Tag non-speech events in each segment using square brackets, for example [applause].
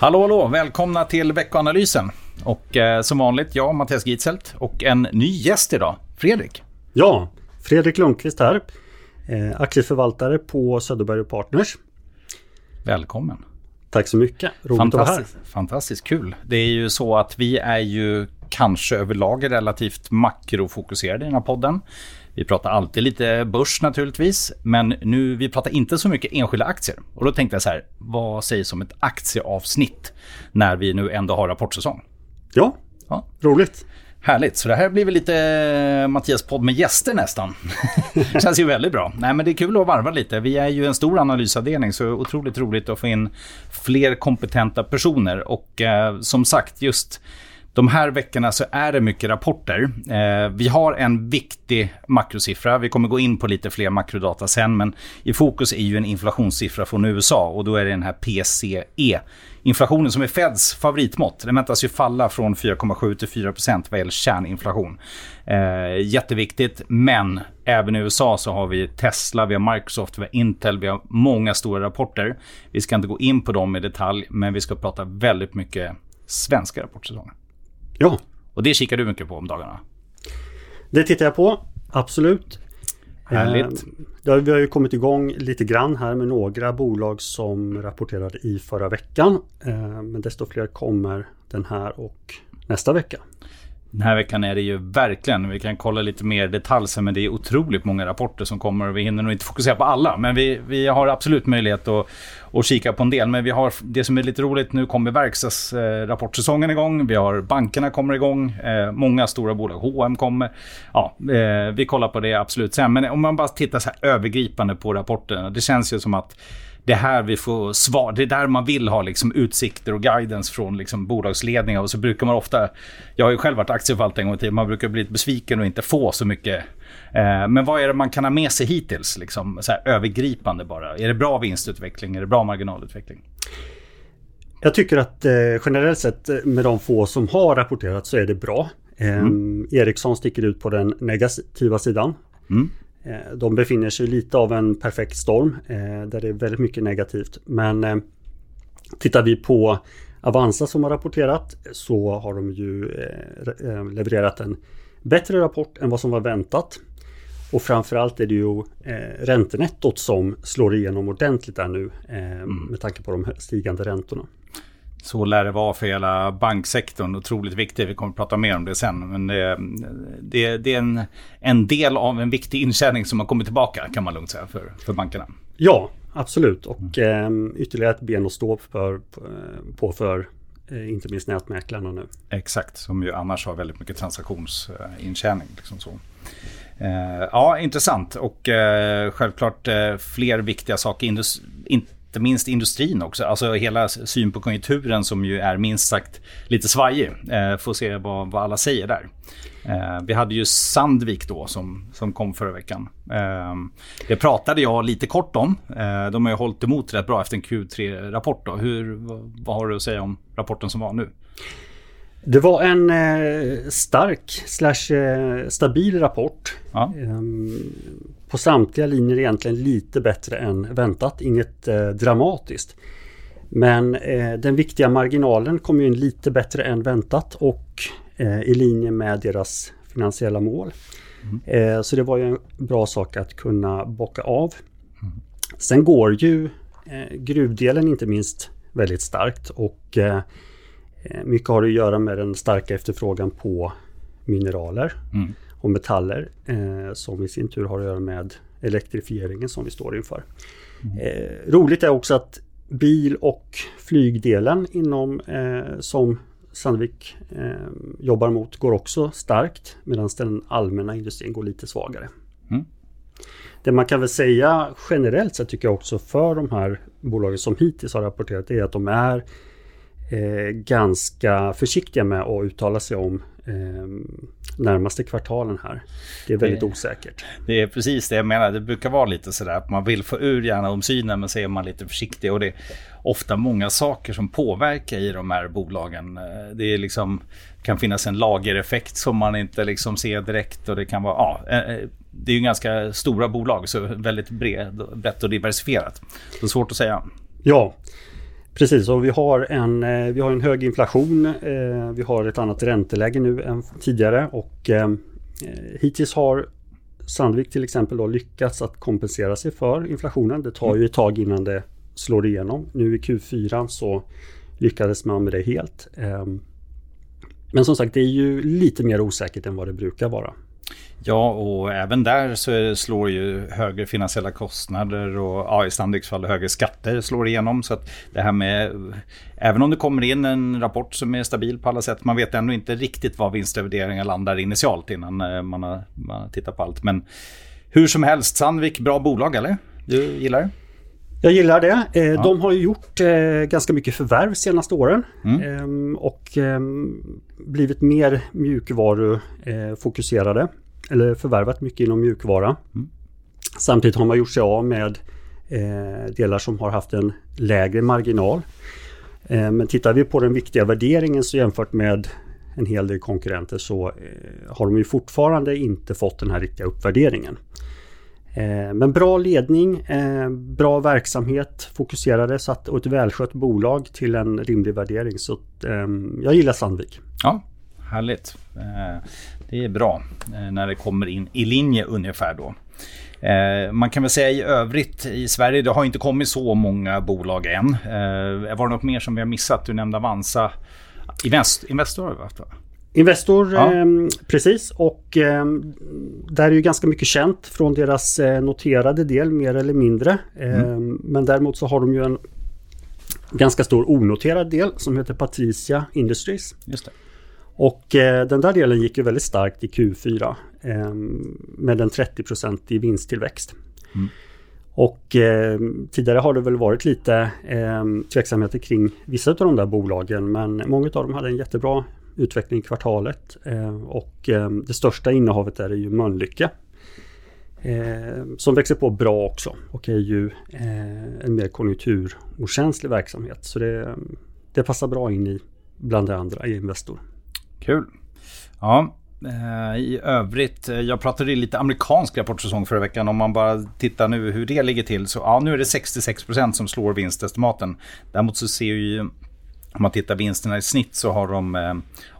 Hallå, hallå! Välkomna till veckoanalysen. Och eh, som vanligt, jag, Mattias Gitzelt och en ny gäst idag, Fredrik. Ja, Fredrik Lundqvist här. Eh, aktieförvaltare på Söderberg Partners. Välkommen. Tack så mycket. Roligt att vara här. Fantastiskt kul. Det är ju så att vi är ju kanske överlag relativt makrofokuserade i den här podden. Vi pratar alltid lite börs naturligtvis, men nu vi pratar inte så mycket enskilda aktier. Och då tänkte jag så här, vad sägs om ett aktieavsnitt när vi nu ändå har rapportsäsong? Ja, ja. roligt. Härligt, så det här blir väl lite eh, Mattias podd med gäster nästan. det [laughs] känns ju väldigt bra. Nej men det är kul att varva lite. Vi är ju en stor analysavdelning så otroligt roligt att få in fler kompetenta personer. Och eh, som sagt, just de här veckorna så är det mycket rapporter. Eh, vi har en viktig makrosiffra. Vi kommer gå in på lite fler makrodata sen, men i fokus är ju en inflationssiffra från USA och då är det den här PCE. Inflationen som är Feds favoritmått. Den väntas ju falla från 4,7 till 4% vad gäller kärninflation. Eh, jätteviktigt, men även i USA så har vi Tesla, vi har Microsoft, vi har Intel, vi har många stora rapporter. Vi ska inte gå in på dem i detalj, men vi ska prata väldigt mycket svenska rapportsäsonger. Ja. Och det kikar du mycket på om dagarna? Det tittar jag på, absolut. Härligt. Eh, vi har ju kommit igång lite grann här med några bolag som rapporterade i förra veckan. Eh, men desto fler kommer den här och nästa vecka. Den här veckan är det ju verkligen, vi kan kolla lite mer detalj sen, men det är otroligt många rapporter som kommer och vi hinner nog inte fokusera på alla. Men vi, vi har absolut möjlighet att, att kika på en del. Men vi har det som är lite roligt, nu kommer verkstadsrapportsäsongen eh, igång. Vi har bankerna kommer igång. Eh, många stora bolag, H&M kommer. Ja, eh, vi kollar på det absolut sen. Men om man bara tittar så här övergripande på rapporterna. Det känns ju som att det är här vi får svar. Det är där man vill ha liksom utsikter och guidance från liksom bolagsledningar. Och så brukar man ofta, jag har ju själv varit aktieförvaltare en gång i tiden, man brukar bli besviken och inte få så mycket. Eh, men vad är det man kan ha med sig hittills? Liksom, så här, övergripande bara. Är det bra vinstutveckling? Är det bra marginalutveckling? Jag tycker att eh, generellt sett eh, med de få som har rapporterat så är det bra. Eh, mm. Ericsson sticker ut på den negativa sidan. Mm. Eh, de befinner sig lite av en perfekt storm eh, där det är väldigt mycket negativt. Men eh, tittar vi på Avanza som har rapporterat så har de ju levererat en bättre rapport än vad som var väntat. Och framförallt är det ju räntenettot som slår igenom ordentligt där nu mm. med tanke på de stigande räntorna. Så lär det vara för hela banksektorn. Otroligt viktigt. Vi kommer att prata mer om det sen. Men det, det, det är en, en del av en viktig intjäning som har kommit tillbaka kan man lugnt säga för, för bankerna. Ja, absolut. Och mm. eh, ytterligare ett ben att stå för, på för eh, inte minst nätmäklarna nu. Exakt, som ju annars har väldigt mycket transaktionsintjäning. Liksom så. Eh, ja, intressant. Och eh, självklart eh, fler viktiga saker. Indus, in, inte minst industrin också. Alltså hela syn på konjunkturen som ju är minst sagt lite svajig. Eh, får se vad, vad alla säger där. Eh, vi hade ju Sandvik då som, som kom förra veckan. Eh, det pratade jag lite kort om. Eh, de har ju hållit emot rätt bra efter en Q3-rapport. Hur, vad, har du att säga om rapporten som var nu? Det var en eh, stark slash eh, stabil rapport. Ja. På samtliga linjer egentligen lite bättre än väntat. Inget eh, dramatiskt. Men eh, den viktiga marginalen kom ju in lite bättre än väntat och eh, i linje med deras finansiella mål. Mm. så det var ju en bra sak att kunna bocka av. Mm. Sen går ju gruvdelen inte minst väldigt starkt och mycket har att göra med den starka efterfrågan på mineraler. Mm och metaller eh, som i sin tur har att göra med elektrifieringen som vi står inför. Mm. Eh, roligt är också att bil och flygdelen inom eh, som Sandvik eh, jobbar mot går också starkt medan den allmänna industrin går lite svagare. Mm. Det man kan väl säga generellt sett tycker jag också för de här bolagen som hittills har rapporterat är att de är eh, ganska försiktiga med att uttala sig om eh, närmaste kvartalen här. Det är väldigt det, osäkert. Det är precis det jag menar. Det brukar vara lite sådär att man vill få ur gärna om synen men så är man lite försiktig. Och det är ofta många saker som påverkar i de här bolagen. Det är liksom, kan finnas en lagereffekt som man inte liksom ser direkt och det kan vara, ja, eh, eh, det är ju ganska stora bolag så väldigt bred, brett och diversifierat. Så svårt att säga. Ja, Precis, och vi har en, eh, vi har en hög inflation. Eh, vi har ett annat ränteläge nu än tidigare och eh, hittills har Sandvik till exempel då lyckats att kompensera sig för inflationen. Det tar ju ett tag innan det slår igenom. Nu i Q4 så lyckades man med det helt. Ehm, men som sagt, det är ju lite mer osäkert än vad det brukar vara. Ja, och även där så slår ju högre finansiella kostnader och ja, i Sandviks fall högre skatter slår igenom. Så att det här med, även om det kommer in en rapport som är stabil på alla sätt, man vet ändå inte riktigt var vinstvärderingar landar initialt innan eh, man har, man har tittat på allt. Men hur som helst, Sandvik, bra bolag eller? Du gillar det? Jag gillar det. Eh. De har gjort eh, ganska mycket förvärv senaste åren. Mm. Ehm, och ehm, blivit mer mjukvarufokuserade eller förvärvat mycket inom mjukvara. Mm. Samtidigt har man gjort sig av med eh, delar som har haft en lägre marginal. Eh, men tittar vi på den viktiga värderingen så jämfört med en hel del konkurrenter så eh, har de ju fortfarande inte fått den här riktiga uppvärderingen. Eh, men bra ledning, eh, bra verksamhet, fokuserade satt och ett välskött bolag till en rimlig värdering. Så eh, jag gillar Sandvik. Ja, härligt. Det är bra eh, när det kommer in i linje ungefär då. Eh, man kan väl säga i övrigt i Sverige, det har inte kommit så många bolag än. Eh, var det något mer som vi har missat? Du nämnde Avanza. Invest, Investor har vi haft va? Investor, ja. eh, precis. Och eh, där är ju ganska mycket känt från deras eh, noterade del mer eller mindre. Mm. Men däremot så har de ju en ganska stor onoterad del som heter Patricia Industries. Just det. Och eh, den där delen gick ju väldigt starkt i Q4 eh, med en 30-procentig vinsttillväxt. Mm. Och eh, tidigare har det väl varit lite eh, tveksamheter kring vissa av de där bolagen men många av dem hade en jättebra utveckling i kvartalet. Och det största innehavet där är ju Mölnlycke. Som växer på bra också och är ju eh, en mer konjunkturokänslig verksamhet. Så det, det passar bra in i bland det andra i Investor. Kul. Ja, eh, i övrigt, eh, jag pratade lite amerikansk rapportsäsong förra veckan. Om man bara tittar nu hur det ligger till. Så ja, nu är det 66% som slår vinstestimaten. Däremot så ser ju, om man tittar vinsterna i snitt så har de eh,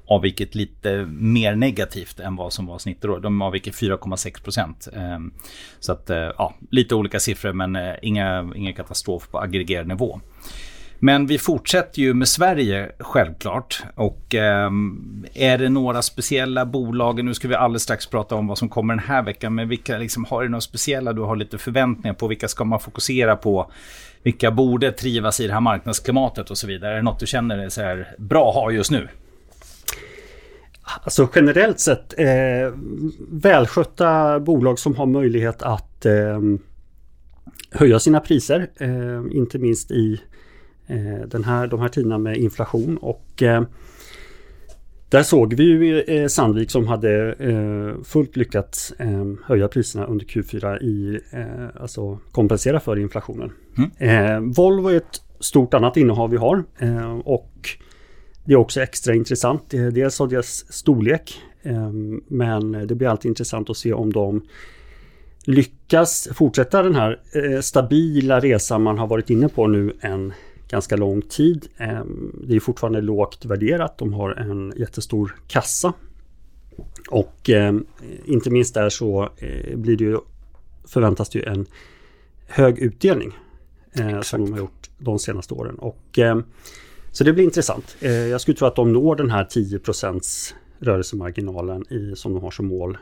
avvikit lite mer negativt än vad som var snittet då. De avviker 4,6% ehm, Så att eh, ja, lite olika siffror men inga, inga katastrof på aggregerad nivå. Men vi fortsätter ju med Sverige självklart. Och eh, är det några speciella bolag, nu ska vi alldeles strax prata om vad som kommer den här veckan, men vilka liksom, har du några speciella du har lite förväntningar på? Vilka ska man fokusera på? Vilka borde trivas i det här marknadsklimatet och så vidare? Är det något du känner är så här bra att ha just nu? Alltså generellt sett eh, välskötta bolag som har möjlighet att eh, höja sina priser. Eh, inte minst i Eh, den här, de här tiderna med inflation och eh, där såg vi ju eh, Sandvik som hade fullt lyckats höja priserna under Q4 i, alltså kompensera för inflationen. Mm. Volvo är ett stort annat innehav vi har och det är också extra intressant. Dels av deras storlek men det blir alltid intressant att se om de lyckas fortsätta den här stabila resan man har varit inne på nu en ganska lång tid. Ehm, det är fortfarande lågt värderat. De har en jättestor kassa. Och ehm, inte minst där så eh, blir det ju, förväntas det ju en hög utdelning. Eh, Exakt. Som de har gjort de senaste åren. Och, ehm, så det blir intressant. Eh, jag skulle tro att de når den här 10 rörelsemarginalen i, som de har som mål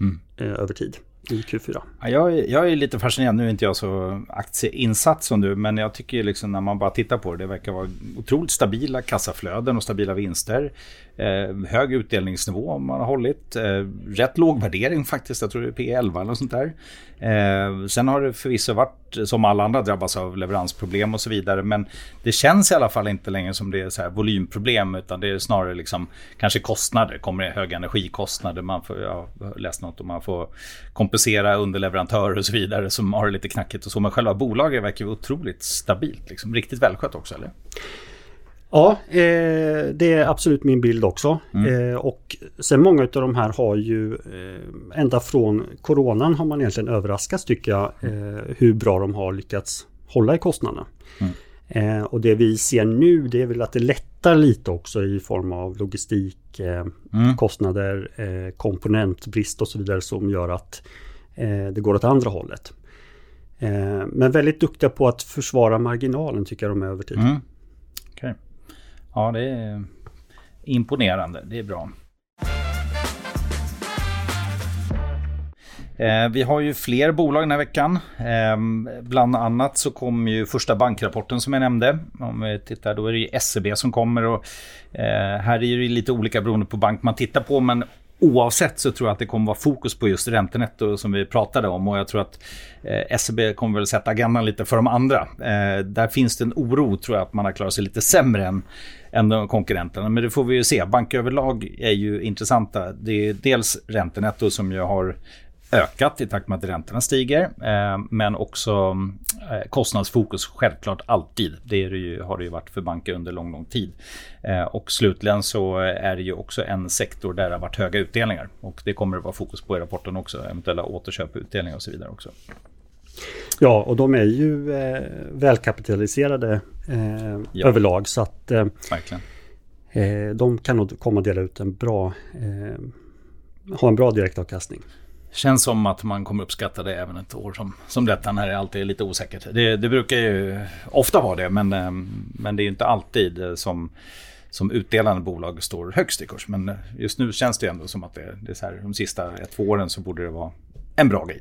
mm. över tid i Q4? Ja, jag, jag är lite fascinerad. Nu är inte jag så aktieinsatt som du, men jag tycker liksom när man bara tittar på det, det verkar vara otroligt stabila kassaflöden och stabila vinster. Eh, hög utdelningsnivå man har hållit. Eh, rätt låg värdering faktiskt. Jag tror det är P11 eller något sånt där. Eh, sen har det förvisso varit, som alla andra, drabbats av leveransproblem och så vidare. Men det känns i alla fall inte längre som det är så här volymproblem. Utan det är snarare liksom kanske kostnader. Kommer det höga energikostnader. Man får, jag har läst något om man får kompensera underleverantörer och så vidare som har det lite knackigt och så. Men själva bolaget verkar otroligt stabilt. Liksom. Riktigt välskött också eller? Ja, eh, det är absolut min bild också. Mm. Eh, och sen många av de här har ju eh, ända från coronan har man egentligen överraskats tycker jag eh, hur bra de har lyckats hålla i kostnaderna. Mm. Och det vi ser nu det är väl att det lättar lite också i form av logistik, mm. kostnader, komponentbrist och så vidare som gör att det går åt andra hållet. Men väldigt duktiga på att försvara marginalen tycker jag de är över tid. Ja, det är imponerande. Det är bra. Eh, vi har ju fler bolag den här veckan. Eh, bland annat så kom ju första bankrapporten som jag nämnde. Om vi tittar då är det ju SEB som kommer och eh, här är det lite olika beroende på bank man tittar på men Oavsett så tror jag att det kommer vara fokus på just räntenetto som vi pratade om och jag tror att eh, SEB kommer väl sätta agendan lite för de andra. Eh, där finns det en oro tror jag att man har klarat sig lite sämre än, än de konkurrenterna. Men det får vi ju se. Banker överlag är ju intressanta. Det är dels räntenetto som ju har ökat i takt med att räntorna stiger. Eh, men också eh, kostnadsfokus, självklart alltid. Det, det ju, har det ju varit för banker under lång, lång tid. Eh, och slutligen så är det ju också en sektor där det har varit höga utdelningar. Och det kommer att vara fokus på i rapporten också, eventuella återköp, utdelningar och så vidare också. Ja, och de är ju eh, välkapitaliserade eh, ja. överlag så att eh, de kan nog komma att dela ut en bra, ha en bra direktavkastning. Känns som att man kommer uppskatta det även ett år som, som detta när det alltid är lite osäkert. Det, det brukar ju ofta vara det men, eh, men det är inte alltid eh, som, som utdelande bolag står högst i kurs. Men eh, just nu känns det ändå som att det, det är så här, de sista ett, två åren så borde det vara en bra grej.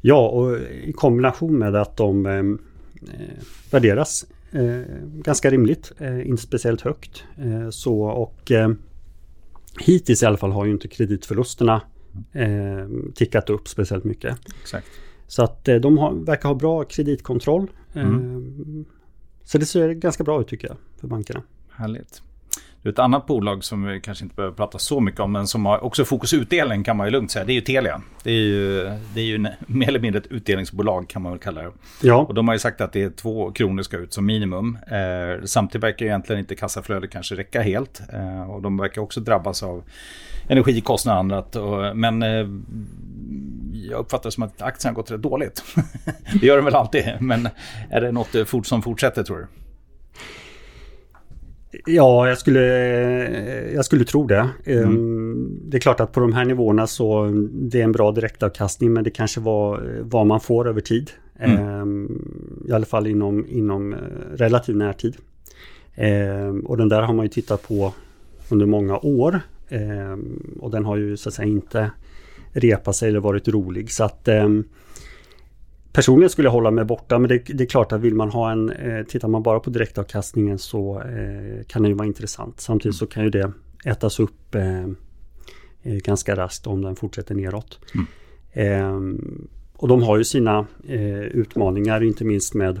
Ja, och i kombination med att de eh, värderas eh, ganska rimligt, eh, inte speciellt högt. så och hittills i alla fall har ju inte kreditförlusterna eh, tickat upp speciellt mycket. Exakt. Så att eh, de har, verkar ha bra kreditkontroll. Mm. Eh, så det ser ganska bra ut tycker jag för bankerna. Härligt. Ett annat bolag som vi kanske inte behöver prata så mycket om men som har också fokus utdelning kan man ju lugnt säga. Det är ju Telia. Det är ju, det är ju [laughs] mer eller mindre ett utdelningsbolag kan man väl kalla det. Ja. Och de har ju sagt att det är två kronor ska ut som minimum. Eh, samtidigt verkar egentligen inte kassaflödet kanske räcka helt. Eh, och de verkar också drabbas av energikostnader och annat. Och, men eh, jag uppfattar det som att aktien har gått rätt dåligt. [laughs] det gör den väl alltid. Men är det något eh, som fortsätter tror du? Ja, jag skulle, jag skulle tro det. Mm. Ehm, det är klart att på de här nivåerna så det är en bra direktavkastning men det kanske var vad man får över tid. Mm. Ehm, I alla fall inom, inom eh, relativ närtid. Ehm, och den där har man ju tittat på under många år. Och den har ju så att säga inte repat sig eller varit rolig. Så att Personligen skulle jag hålla mig borta men det, det, är klart att vill man ha en, eh, tittar man bara på direktavkastningen så eh, kan det ju vara intressant. Samtidigt så kan ju det ätas upp eh, eh ganska raskt om den fortsätter neråt. Mm. Ehm, och de har ju sina eh, utmaningar inte minst med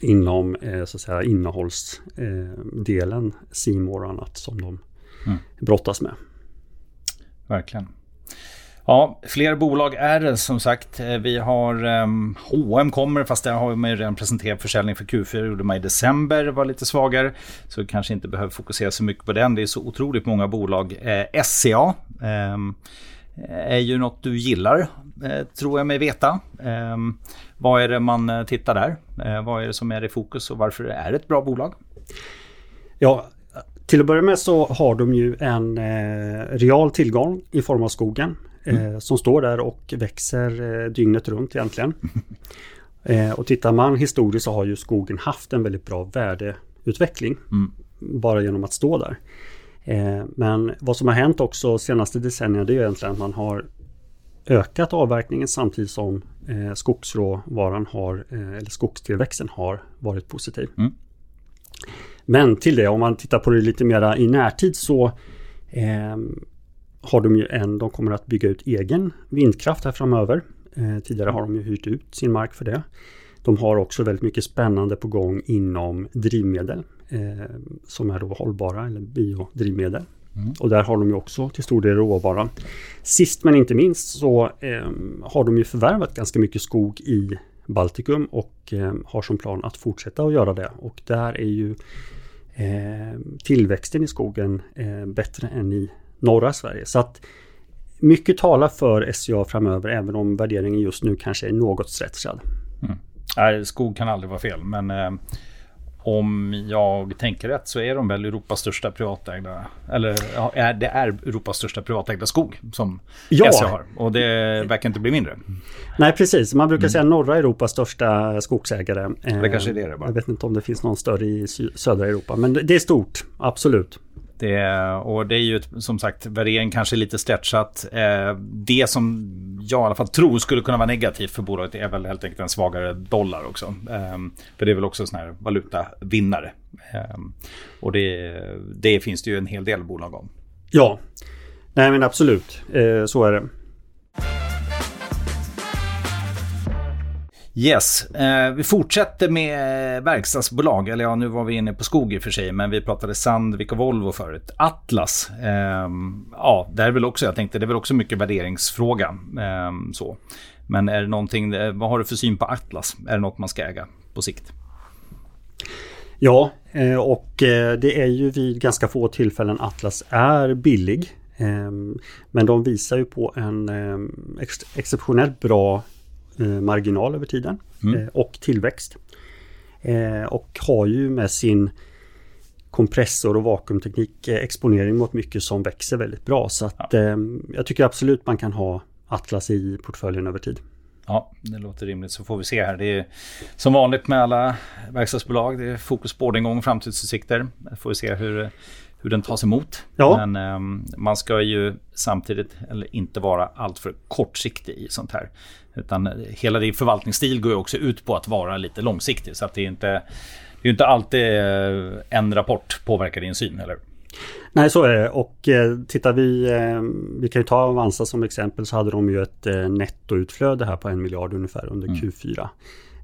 inom eh, så att säga, innehållsdelen, eh, och annat som de mm. brottas med. Verkligen. Ja, fler bolag är det som sagt. Eh, vi har um, H&M kommer, fast där har man ju redan presenterat försäljning för Q4. Det gjorde man i december, var lite svagare. Så kanske inte behöver fokusera så mycket på den. Det är så otroligt många bolag. Eh, SCA eh, är ju något du gillar, eh, tror jag mig veta. Ehm, vad är det man eh, tittar där? Eh, vad är det som är i fokus och varför är det ett bra bolag? Ja, till att börja med så har de ju en eh, real tillgång i form av skogen. Mm. Eh, som står där och växer eh, dygnet runt egentligen. [laughs] Eh, och tittar man historiskt så har ju skogen haft en väldigt bra värdeutveckling. Mm. Bara genom att stå där. Men vad som har hänt också senaste decennierna det är egentligen att man har ökat avverkningen samtidigt som skogsråvaran har, eller skogstillväxten har varit positiv. Mm. Men till det, om man tittar på det lite mera i närtid så eh, har de ju en, de kommer att bygga ut egen vindkraft här framöver. Eh, tidigare har de ju hyrt ut sin mark för det. De har också väldigt mycket spännande på gång inom drivmedel eh, som är då hållbara eller biodrivmedel. Mm. Och där har de ju också till stor del råvara. Sist men inte minst så eh, har de ju förvärvat ganska mycket skog i Baltikum och eh, har som plan att fortsätta att göra det. Och där är ju eh, tillväxten i skogen eh, bättre än i norra Sverige. Så att mycket talar för SCA framöver även om värderingen just nu kanske är något stretchad. Mm. Nej, skog kan aldrig vara fel, men eh, om jag tänker rätt så är de väl Europas största privatägda, eller ja, det är Europas största privatägda skog som ja. SCA har. Och det verkar inte bli mindre. Nej, precis. Man brukar mm. säga norra Europas största skogsägare. Det kanske är det det bara. Jag vet inte om det finns någon större i södra Europa, men det är stort, absolut. Det, och det är ju ett, som sagt värdering kanske lite stretchat. Eh, det som jag i alla fall tror skulle kunna vara negativt för bolaget är väl helt enkelt en svagare dollar också. Eh, för det är väl också en sån här valutavinnare. Eh, och det, det, finns det ju en hel del bolag om. Ja, nej men absolut så är det. Yes, eh, vi fortsätter med eh, verkstadsbolag. Eller ja, nu var vi inne på skog i och för sig, men vi pratade Sandvik och Volvo förut. Atlas, eh, ja, det är väl också, jag tänkte, det är väl också mycket värderingsfråga. Eh, så. Men är det någonting, eh, vad har du för syn på Atlas? Är det något man ska äga på sikt? Ja, eh, och eh, det är ju vid ganska få tillfällen Atlas är billig. Ehm, men de visar ju på en ehm, exceptionellt bra marginal över tiden mm. Eh, och tillväxt. Eh, och har ju med sin kompressor och vakuumteknik exponering mot mycket som växer väldigt bra. Så att ja. jag tycker absolut man kan ha Atlas i portföljen över tid. Ja, det låter rimligt. Så får vi se här. Det är som vanligt med alla verkstadsbolag. Det är fokus på orderingång och framtidsutsikter. Får vi se hur, hur den tas emot. Ja. Men um, man ska ju samtidigt eller inte vara alltför kortsiktig i sånt här. Utan hela din förvaltningsstil går ju också ut på att vara lite långsiktig. Så att det är inte, det är inte alltid eh, en rapport påverkar din syn, eller? Nej, så är det. Och eh, tittar vi, eh, vi kan ju ta Avanza som exempel, så hade de ju ett eh, nettoutflöde här på en miljard ungefär under mm. Q4.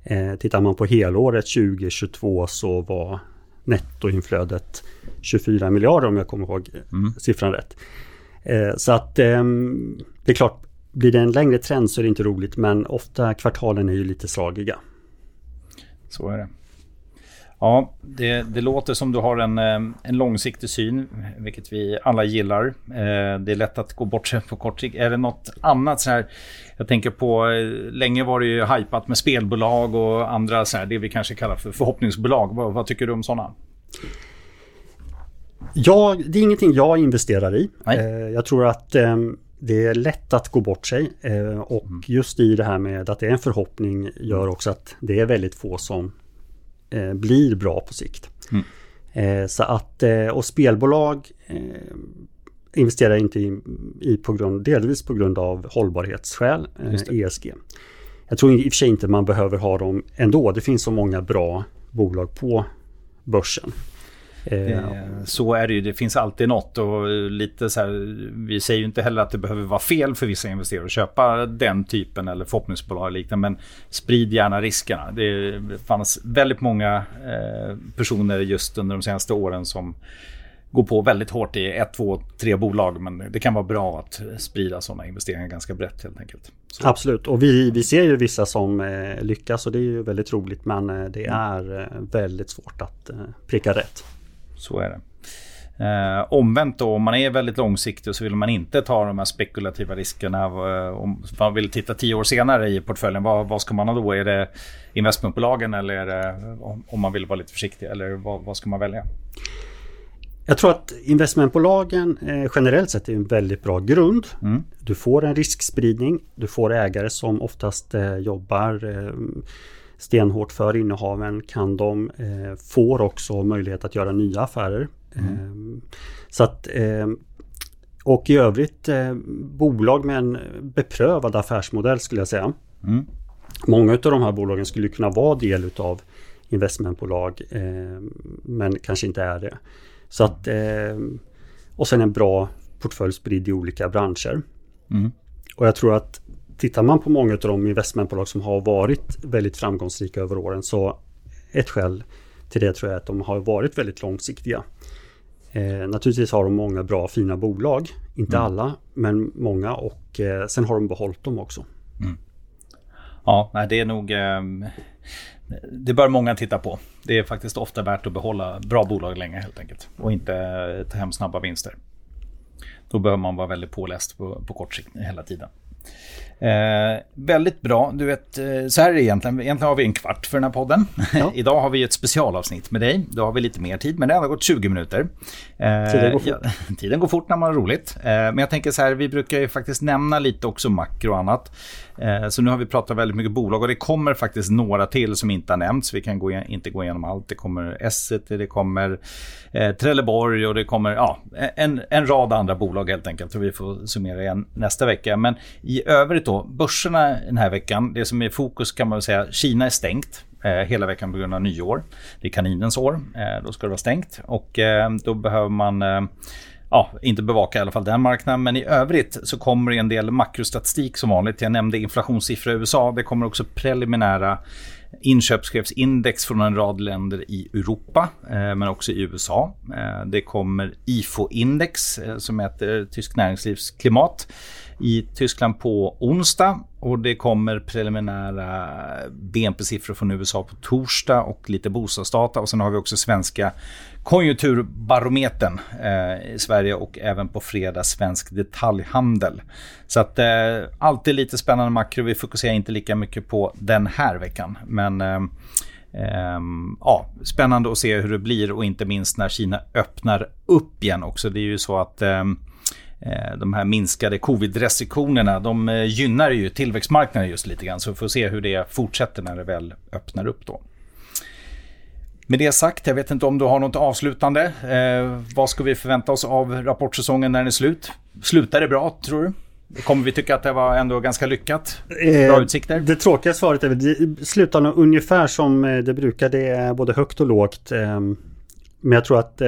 Eh, tittar man på helåret 2022 så var nettoinflödet 24 miljarder om jag kommer ihåg mm. siffran rätt. Eh, så att ehm, det är klart, blir det en längre trend så är det inte roligt men ofta kvartalen är ju lite slagiga. Så är det. Ja, det, det, låter som du har en, eh, en långsiktig syn, vilket vi alla gillar. Eh, det är lätt att gå bort sig på kort sikt. Är det något annat så här? Jag tänker på, eh, länge var det ju hypat med spelbolag och andra så här, det vi kanske kallar för förhoppningsbolag. Vad, vad tycker du om sådana? Ja, det är ingenting jag investerar i. Nej. Jag tror att det är lätt att gå bort sig och mm. just i det här med att det är en förhoppning gör också att det är väldigt få som eh, blir bra på sikt. Mm. Eh, så att, och spelbolag investerar inte i, i, på grund, delvis på grund av hållbarhetsskäl, ESG. E Jag tror i och för sig inte man behöver ha dem ändå. Det finns så många bra bolag på börsen. Eh, så är det ju. Det finns alltid något och lite så här, vi säger ju inte heller att det behöver vara fel för vissa investerare att köpa den typen eller förhoppningsbolag och liknande. Men sprid gärna riskerna. Det fanns väldigt många eh, personer just under de senaste åren som går på väldigt hårt i ett, två, tre bolag. Men det kan vara bra att sprida sådana investeringar ganska brett helt enkelt. Så. Absolut, och vi, vi ser ju vissa som eh, lyckas och det är ju väldigt roligt. Men eh, det mm. är eh, väldigt svårt att pricka rätt. Så är det. Eh, omvänt då, om man är väldigt långsiktig så vill man inte ta de här spekulativa riskerna. Eh, om man vill titta tio år senare i portföljen, vad, vad ska man ha då? Är det investmentbolagen eller är det, om man vill vara lite försiktig? Eller vad, vad ska man välja? Jag tror att investmentbolagen eh, generellt sett är en väldigt bra grund. Mm. Du får en riskspridning. Du får ägare som oftast eh, jobbar eh, stenhårt för innehaven kan de eh, får också möjlighet att göra nya affärer. Mm. Eh, så att eh, och i övrigt eh, bolag med en beprövad affärsmodell skulle jag säga. Mm. Många av de här bolagen skulle kunna vara del utav investmentbolag men kanske inte är det. Så att, och sen en bra portfölj spridd i olika branscher. Mm. Och jag tror att tittar man på många av de investmentbolag som har varit väldigt framgångsrika över åren så ett skäl till det tror jag är att de har varit väldigt långsiktiga. Eh, naturligtvis har de många bra fina bolag, inte mm. alla men många och eh, sen har de behållit dem också. Mm. Ja, det är nog eh, det bör många titta på. Det är faktiskt ofta värt att behålla bra bolag länge helt enkelt och inte ta hem snabba vinster. Då behöver man vara väldigt påläst på, på kort sikt hela tiden. Eh, väldigt bra. Du vet, eh, så här är det egentligen. Egentligen har vi en kvart för den här podden. Ja. [laughs] Idag har vi ett specialavsnitt med dig. Då har vi lite mer tid, men det har gått 20 minuter. Eh, tiden går fort. Ja, [laughs] tiden går fort när man har roligt. Eh, men jag tänker så här, vi brukar ju faktiskt nämna lite också makro och annat. Eh, så nu har vi pratat väldigt mycket bolag och det kommer faktiskt några till som inte har nämnts. Vi kan gå igen, inte gå igenom allt. Det kommer Esset, det kommer eh, Trelleborg och det kommer ja, en, en rad andra bolag helt enkelt. Och vi får summera igen nästa vecka. Men i övrigt då, börserna den här veckan. Det som är i fokus kan man väl säga, Kina är stängt. Eh, hela veckan på grund av nyår. Det är kaninens år. Eh, då ska det vara stängt. Och eh, då behöver man eh, ja, inte bevaka i alla fall den marknaden. Men i övrigt så kommer det en del makrostatistik som vanligt. Jag nämnde inflationssiffror i USA. Det kommer också preliminära inköpschefsindex från en rad länder i Europa, eh, men också i USA. Eh, det kommer IFO-index eh, som mäter eh, tysk näringslivsklimat i Tyskland på onsdag och det kommer preliminära BNP-siffror från USA på torsdag och lite bostadsdata och sen har vi också svenska konjunkturbarometern eh, i Sverige och även på fredag svensk detaljhandel. Så att eh, alltid lite spännande makro. Vi fokuserar inte lika mycket på den här veckan, men eh, eh, ja, spännande att se hur det blir och inte minst när Kina öppnar upp igen också. Det är ju så att eh, de här minskade covid-restriktionerna, de eh, gynnar ju tillväxtmarknaden just lite grann. Så vi får se hur det fortsätter när det väl öppnar upp då. Med det sagt, jag vet inte om du har något avslutande. Eh, vad ska vi förvänta oss av rapportsäsongen när den är slut? Slutar det bra, tror du? Kommer vi tycka att det var ändå ganska lyckat? Bra utsikter? Det tråkiga svaret är väl slutar nog ungefär som det brukar. Det är både högt och lågt. Men jag tror att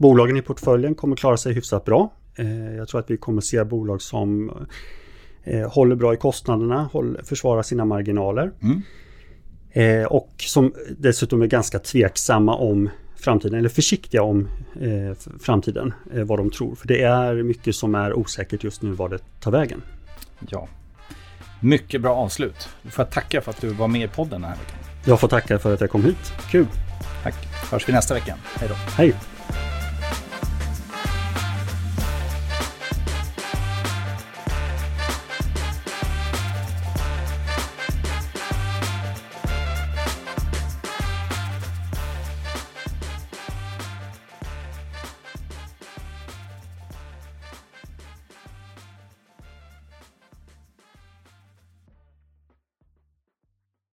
Bolagen i portföljen kommer klara sig hyfsat bra. Eh, jag tror att vi kommer se bolag som eh, håller bra i kostnaderna, försvarar sina marginaler. Mm. Eh, och som dessutom är ganska tveksamma om framtiden, eller försiktiga om framtiden, vad de tror. För det är mycket som är osäkert just nu vad det tar vägen. Ja. Mycket bra avslut. Du får tacka för att du var med i podden den här veckan. Jag får tacka för att jag kom hit. Kul! Tack. Hörs vi nästa vecka. Hej då. Hej!